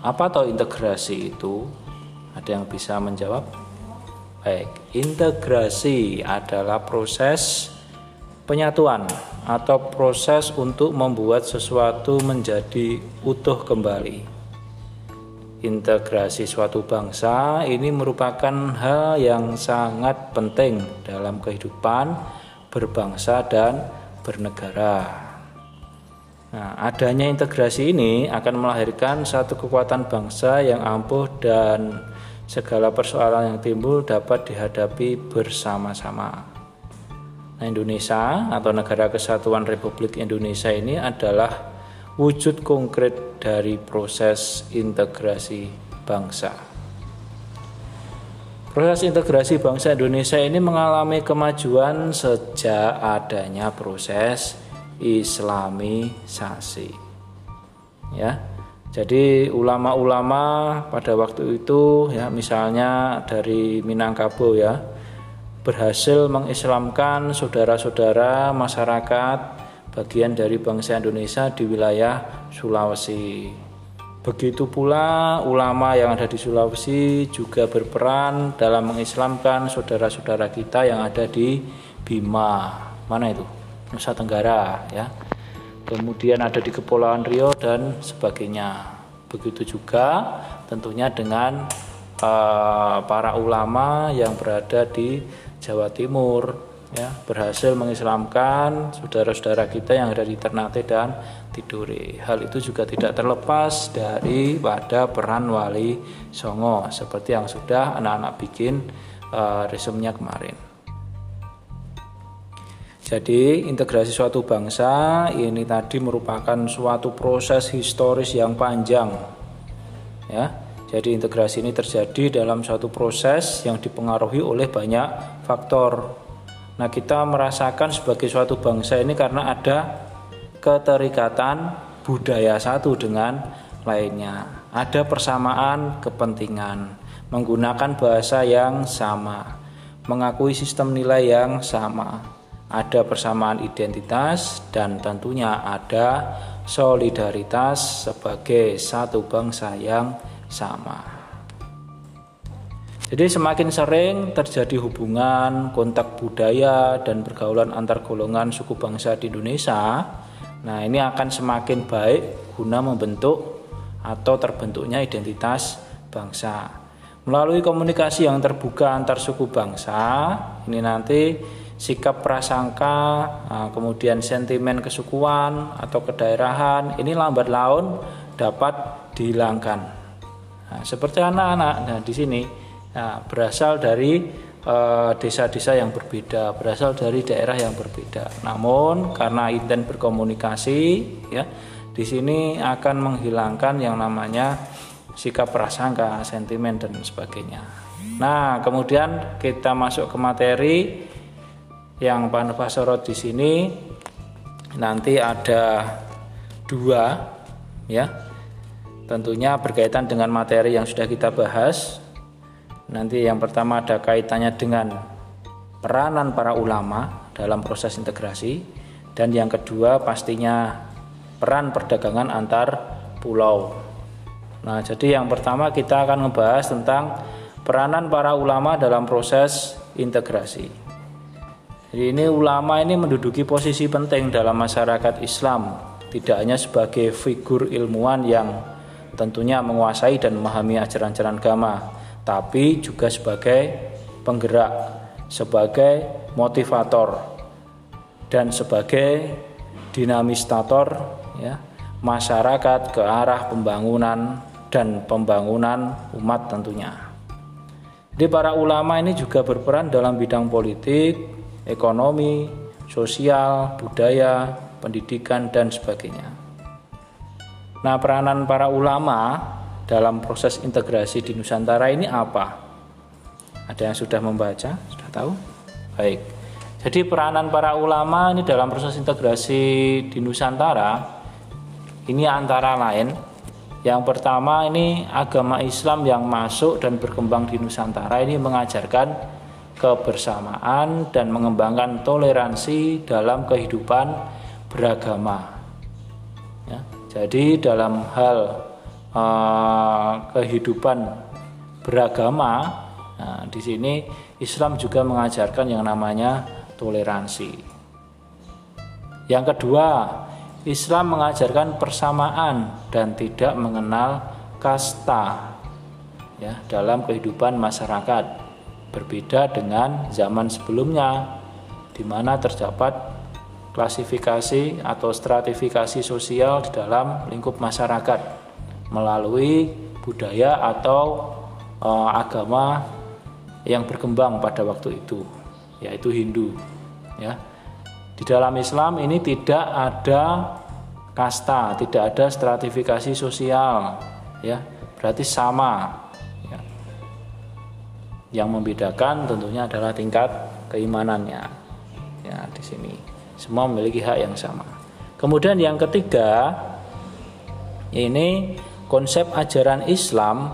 Apa atau integrasi itu? Ada yang bisa menjawab? Baik, integrasi adalah proses penyatuan atau proses untuk membuat sesuatu menjadi utuh kembali. Integrasi suatu bangsa ini merupakan hal yang sangat penting dalam kehidupan berbangsa dan bernegara. Nah, adanya integrasi ini akan melahirkan satu kekuatan bangsa yang ampuh dan segala persoalan yang timbul dapat dihadapi bersama-sama. Nah, Indonesia atau Negara Kesatuan Republik Indonesia ini adalah wujud konkret dari proses integrasi bangsa. Proses integrasi bangsa Indonesia ini mengalami kemajuan sejak adanya proses islamisasi. Ya. Jadi ulama-ulama pada waktu itu ya misalnya dari Minangkabau ya berhasil mengislamkan saudara-saudara masyarakat bagian dari bangsa Indonesia di wilayah Sulawesi. Begitu pula ulama yang ada di Sulawesi juga berperan dalam mengislamkan saudara-saudara kita yang ada di Bima. Mana itu? Nusa Tenggara ya. Kemudian ada di Kepulauan Rio dan sebagainya. Begitu juga tentunya dengan uh, para ulama yang berada di Jawa Timur ya berhasil mengislamkan saudara-saudara kita yang ada di Ternate dan Tidore. Hal itu juga tidak terlepas dari pada peran Wali Songo seperti yang sudah anak-anak bikin uh, resumnya kemarin. Jadi integrasi suatu bangsa ini tadi merupakan suatu proses historis yang panjang. Ya. Jadi integrasi ini terjadi dalam suatu proses yang dipengaruhi oleh banyak faktor. Nah, kita merasakan sebagai suatu bangsa ini karena ada keterikatan budaya satu dengan lainnya. Ada persamaan kepentingan, menggunakan bahasa yang sama, mengakui sistem nilai yang sama ada persamaan identitas dan tentunya ada solidaritas sebagai satu bangsa yang sama. Jadi semakin sering terjadi hubungan, kontak budaya dan pergaulan antar golongan suku bangsa di Indonesia, nah ini akan semakin baik guna membentuk atau terbentuknya identitas bangsa. Melalui komunikasi yang terbuka antar suku bangsa, ini nanti sikap prasangka, nah, kemudian sentimen kesukuan atau kedaerahan ini lambat laun dapat dihilangkan. Nah, seperti anak-anak, nah di sini nah, berasal dari eh, desa-desa yang berbeda, berasal dari daerah yang berbeda. Namun karena intent berkomunikasi, ya di sini akan menghilangkan yang namanya sikap prasangka, sentimen dan sebagainya. Nah, kemudian kita masuk ke materi yang Pak Nufasoro di sini nanti ada dua ya tentunya berkaitan dengan materi yang sudah kita bahas nanti yang pertama ada kaitannya dengan peranan para ulama dalam proses integrasi. Dan yang kedua pastinya peran perdagangan antar pulau. Nah jadi yang pertama kita akan membahas tentang peranan para ulama dalam proses integrasi. Jadi ini ulama ini menduduki posisi penting dalam masyarakat Islam, tidak hanya sebagai figur ilmuwan yang tentunya menguasai dan memahami ajaran-ajaran agama, tapi juga sebagai penggerak, sebagai motivator dan sebagai dinamisator ya, masyarakat ke arah pembangunan dan pembangunan umat tentunya. Jadi para ulama ini juga berperan dalam bidang politik, ekonomi, sosial, budaya, pendidikan, dan sebagainya. Nah, peranan para ulama dalam proses integrasi di Nusantara ini apa? Ada yang sudah membaca? Sudah tahu? Baik. Jadi peranan para ulama ini dalam proses integrasi di Nusantara ini antara lain Yang pertama ini agama Islam yang masuk dan berkembang di Nusantara ini mengajarkan kebersamaan dan mengembangkan toleransi dalam kehidupan beragama. Ya, jadi dalam hal uh, kehidupan beragama, nah, di sini Islam juga mengajarkan yang namanya toleransi. Yang kedua, Islam mengajarkan persamaan dan tidak mengenal kasta ya dalam kehidupan masyarakat berbeda dengan zaman sebelumnya di mana terdapat klasifikasi atau stratifikasi sosial di dalam lingkup masyarakat melalui budaya atau e, agama yang berkembang pada waktu itu yaitu Hindu ya di dalam Islam ini tidak ada kasta, tidak ada stratifikasi sosial, ya berarti sama. Ya. Yang membedakan tentunya adalah tingkat keimanannya. Ya di sini semua memiliki hak yang sama. Kemudian yang ketiga ini konsep ajaran Islam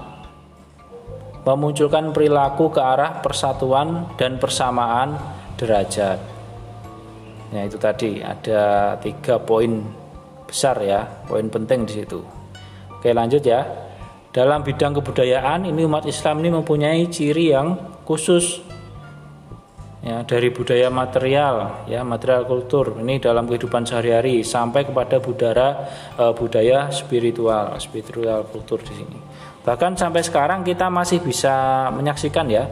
memunculkan perilaku ke arah persatuan dan persamaan derajat. Ya itu tadi ada tiga poin besar ya, poin penting di situ. Oke lanjut ya. Dalam bidang kebudayaan ini umat Islam ini mempunyai ciri yang khusus ya dari budaya material ya material kultur ini dalam kehidupan sehari-hari sampai kepada budaya eh, budaya spiritual spiritual kultur di sini bahkan sampai sekarang kita masih bisa menyaksikan ya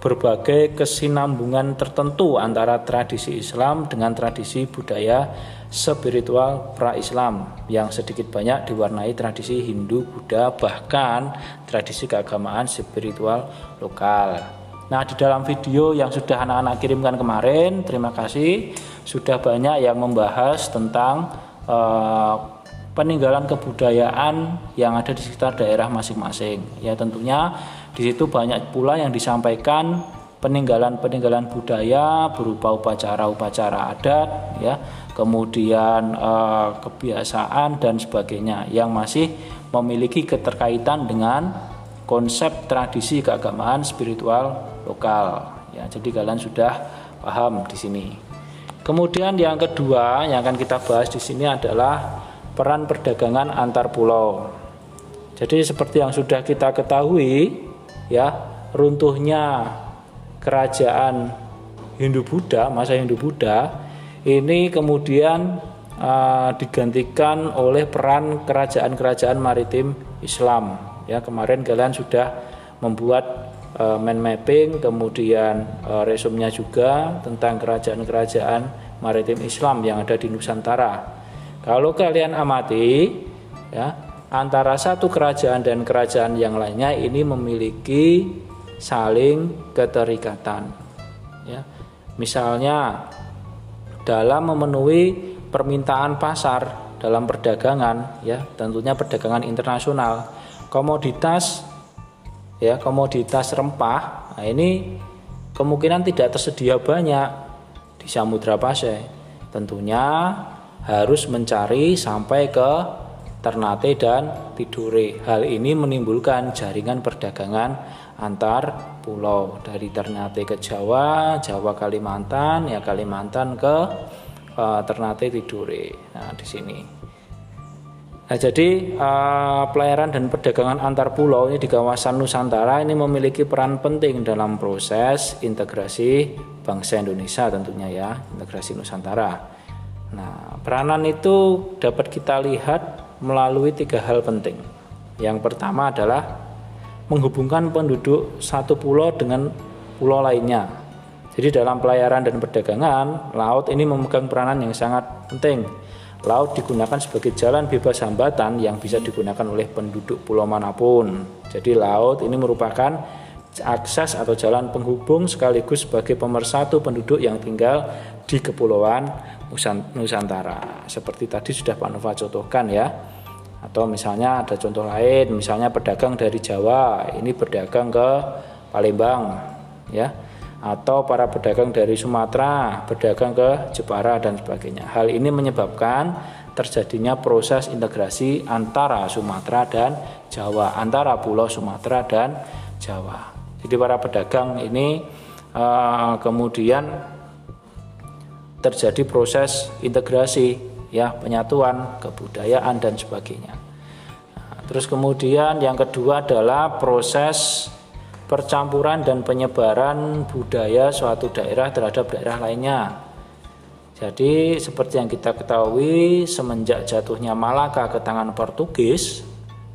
berbagai kesinambungan tertentu antara tradisi Islam dengan tradisi budaya spiritual pra-Islam yang sedikit banyak diwarnai tradisi Hindu, Buddha, bahkan tradisi keagamaan spiritual lokal. Nah, di dalam video yang sudah anak-anak kirimkan kemarin, terima kasih sudah banyak yang membahas tentang uh, peninggalan kebudayaan yang ada di sekitar daerah masing-masing. Ya tentunya di situ banyak pula yang disampaikan peninggalan-peninggalan budaya berupa upacara-upacara adat, ya, kemudian eh, kebiasaan dan sebagainya yang masih memiliki keterkaitan dengan konsep tradisi keagamaan spiritual lokal. Ya, jadi kalian sudah paham di sini. Kemudian yang kedua yang akan kita bahas di sini adalah peran perdagangan antar pulau. Jadi seperti yang sudah kita ketahui ya, runtuhnya kerajaan Hindu-Buddha, masa Hindu-Buddha ini kemudian uh, digantikan oleh peran kerajaan-kerajaan maritim Islam. Ya, kemarin kalian sudah membuat uh, mind mapping, kemudian uh, resumnya juga tentang kerajaan-kerajaan maritim Islam yang ada di Nusantara. Kalau kalian amati ya, antara satu kerajaan dan kerajaan yang lainnya ini memiliki saling keterikatan. Ya. Misalnya dalam memenuhi permintaan pasar dalam perdagangan ya, tentunya perdagangan internasional, komoditas ya, komoditas rempah, nah ini kemungkinan tidak tersedia banyak di Samudra Pasai. Tentunya harus mencari sampai ke Ternate dan Tidore. Hal ini menimbulkan jaringan perdagangan antar pulau dari Ternate ke Jawa, Jawa Kalimantan, ya Kalimantan ke uh, Ternate Tidore. Nah, di sini. Nah, jadi uh, pelayaran dan perdagangan antar pulau ini di kawasan Nusantara ini memiliki peran penting dalam proses integrasi bangsa Indonesia tentunya ya, integrasi Nusantara. Nah, peranan itu dapat kita lihat melalui tiga hal penting. Yang pertama adalah menghubungkan penduduk satu pulau dengan pulau lainnya. Jadi dalam pelayaran dan perdagangan, laut ini memegang peranan yang sangat penting. Laut digunakan sebagai jalan bebas hambatan yang bisa digunakan oleh penduduk pulau mana pun. Jadi laut ini merupakan akses atau jalan penghubung sekaligus sebagai pemersatu penduduk yang tinggal di kepulauan Nusantara. Seperti tadi sudah Pak Nova contohkan ya. Atau misalnya ada contoh lain, misalnya pedagang dari Jawa, ini berdagang ke Palembang ya. Atau para pedagang dari Sumatera berdagang ke Jepara dan sebagainya. Hal ini menyebabkan terjadinya proses integrasi antara Sumatera dan Jawa, antara Pulau Sumatera dan Jawa. Jadi para pedagang ini uh, kemudian terjadi proses integrasi ya penyatuan kebudayaan dan sebagainya. Nah, terus kemudian yang kedua adalah proses percampuran dan penyebaran budaya suatu daerah terhadap daerah lainnya. Jadi seperti yang kita ketahui semenjak jatuhnya Malaka ke tangan Portugis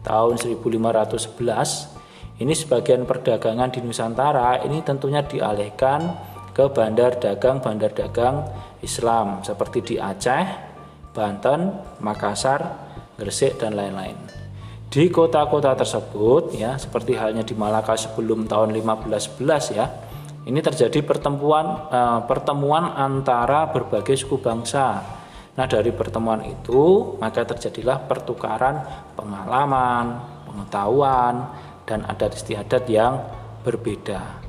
tahun 1511 ini sebagian perdagangan di Nusantara ini tentunya dialihkan ke bandar dagang-bandar dagang Islam seperti di Aceh, Banten, Makassar, Gresik dan lain-lain. Di kota-kota tersebut ya seperti halnya di Malaka sebelum tahun 1511 ya ini terjadi pertemuan uh, pertemuan antara berbagai suku bangsa. Nah, dari pertemuan itu maka terjadilah pertukaran pengalaman, pengetahuan dan adat istiadat yang berbeda.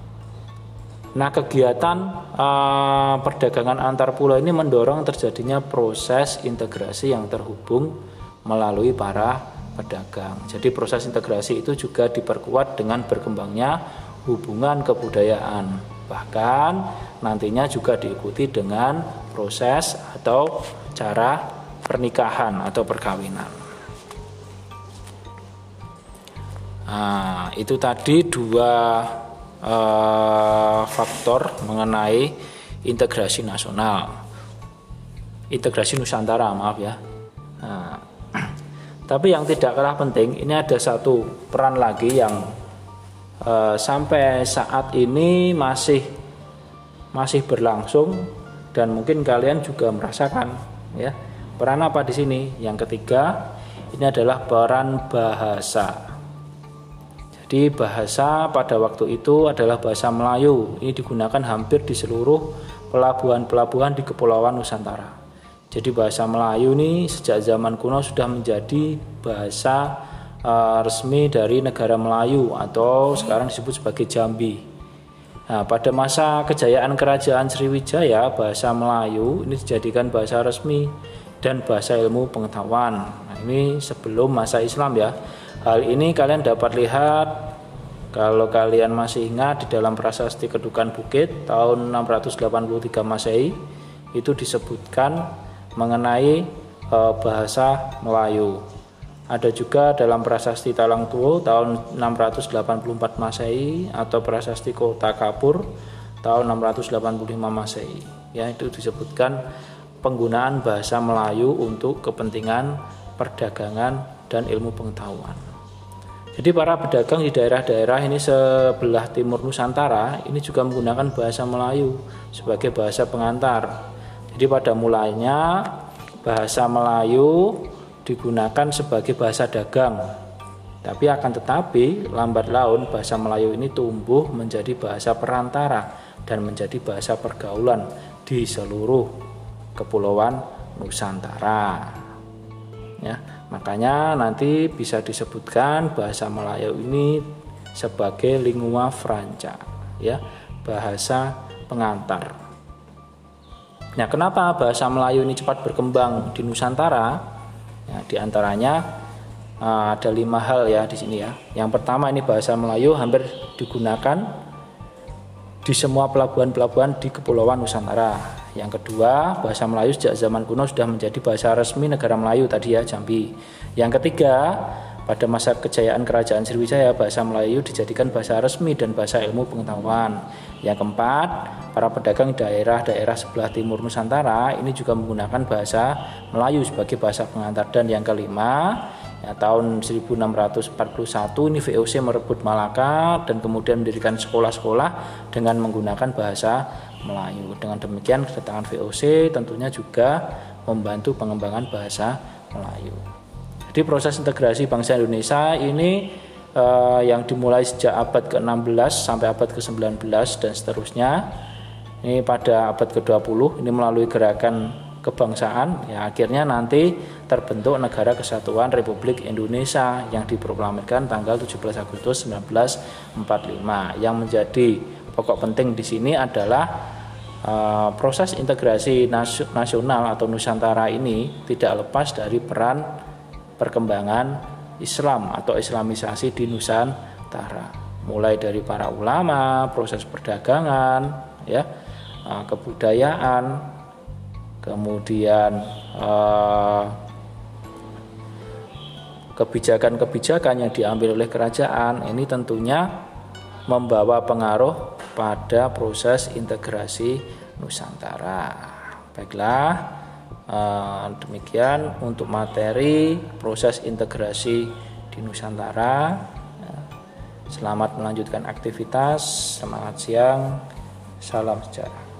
Nah, kegiatan uh, perdagangan antar pulau ini mendorong terjadinya proses integrasi yang terhubung melalui para pedagang. Jadi proses integrasi itu juga diperkuat dengan berkembangnya hubungan kebudayaan. Bahkan nantinya juga diikuti dengan proses atau cara pernikahan atau perkawinan. Nah, itu tadi dua uh, faktor mengenai integrasi nasional, integrasi Nusantara, maaf ya. Nah, tapi yang tidak kalah penting, ini ada satu peran lagi yang Eh, sampai saat ini masih masih berlangsung dan mungkin kalian juga merasakan ya. Peran apa di sini? Yang ketiga ini adalah peran bahasa. Jadi bahasa pada waktu itu adalah bahasa Melayu. Ini digunakan hampir di seluruh pelabuhan-pelabuhan di Kepulauan Nusantara jadi bahasa Melayu ini sejak zaman kuno sudah menjadi bahasa uh, resmi dari negara Melayu atau sekarang disebut sebagai Jambi. Nah, pada masa kejayaan kerajaan Sriwijaya, bahasa Melayu ini dijadikan bahasa resmi dan bahasa ilmu pengetahuan. Nah, ini sebelum masa Islam ya. Hal ini kalian dapat lihat kalau kalian masih ingat di dalam prasasti Kedukan Bukit tahun 683 Masehi itu disebutkan mengenai e, bahasa Melayu. Ada juga dalam prasasti Talang Tuo tahun 684 Masehi atau prasasti Kota Kapur tahun 685 Masehi. Ya, itu disebutkan penggunaan bahasa Melayu untuk kepentingan perdagangan dan ilmu pengetahuan. Jadi para pedagang di daerah-daerah ini sebelah timur Nusantara ini juga menggunakan bahasa Melayu sebagai bahasa pengantar. Jadi pada mulanya bahasa Melayu digunakan sebagai bahasa dagang. Tapi akan tetapi lambat laun bahasa Melayu ini tumbuh menjadi bahasa perantara dan menjadi bahasa pergaulan di seluruh kepulauan Nusantara. Ya, makanya nanti bisa disebutkan bahasa Melayu ini sebagai lingua franca, ya, bahasa pengantar. Nah, kenapa bahasa Melayu ini cepat berkembang di Nusantara? Ya, di antaranya uh, ada lima hal ya di sini ya. Yang pertama ini bahasa Melayu hampir digunakan di semua pelabuhan-pelabuhan di Kepulauan Nusantara. Yang kedua, bahasa Melayu sejak zaman kuno sudah menjadi bahasa resmi negara Melayu tadi ya Jambi. Yang ketiga, pada masa kejayaan kerajaan Sriwijaya, bahasa Melayu dijadikan bahasa resmi dan bahasa ilmu pengetahuan. Yang keempat, para pedagang daerah-daerah sebelah timur Nusantara ini juga menggunakan bahasa Melayu sebagai bahasa pengantar. Dan yang kelima, ya, tahun 1641 ini VOC merebut Malaka dan kemudian mendirikan sekolah-sekolah dengan menggunakan bahasa Melayu. Dengan demikian kedatangan VOC tentunya juga membantu pengembangan bahasa Melayu. Jadi proses integrasi bangsa Indonesia ini uh, yang dimulai sejak abad ke-16 sampai abad ke-19 dan seterusnya. Ini pada abad ke-20 ini melalui gerakan kebangsaan ya akhirnya nanti terbentuk Negara Kesatuan Republik Indonesia yang diproklamirkan tanggal 17 Agustus 1945. Yang menjadi pokok penting di sini adalah uh, proses integrasi nasional atau Nusantara ini tidak lepas dari peran perkembangan Islam atau Islamisasi di Nusantara. Mulai dari para ulama, proses perdagangan, ya, uh, kebudayaan, kemudian uh, kebijakan-kebijakan yang diambil oleh kerajaan ini tentunya membawa pengaruh pada proses integrasi Nusantara. Baiklah, eh, demikian untuk materi proses integrasi di Nusantara. Selamat melanjutkan aktivitas. Semangat siang. Salam sejarah.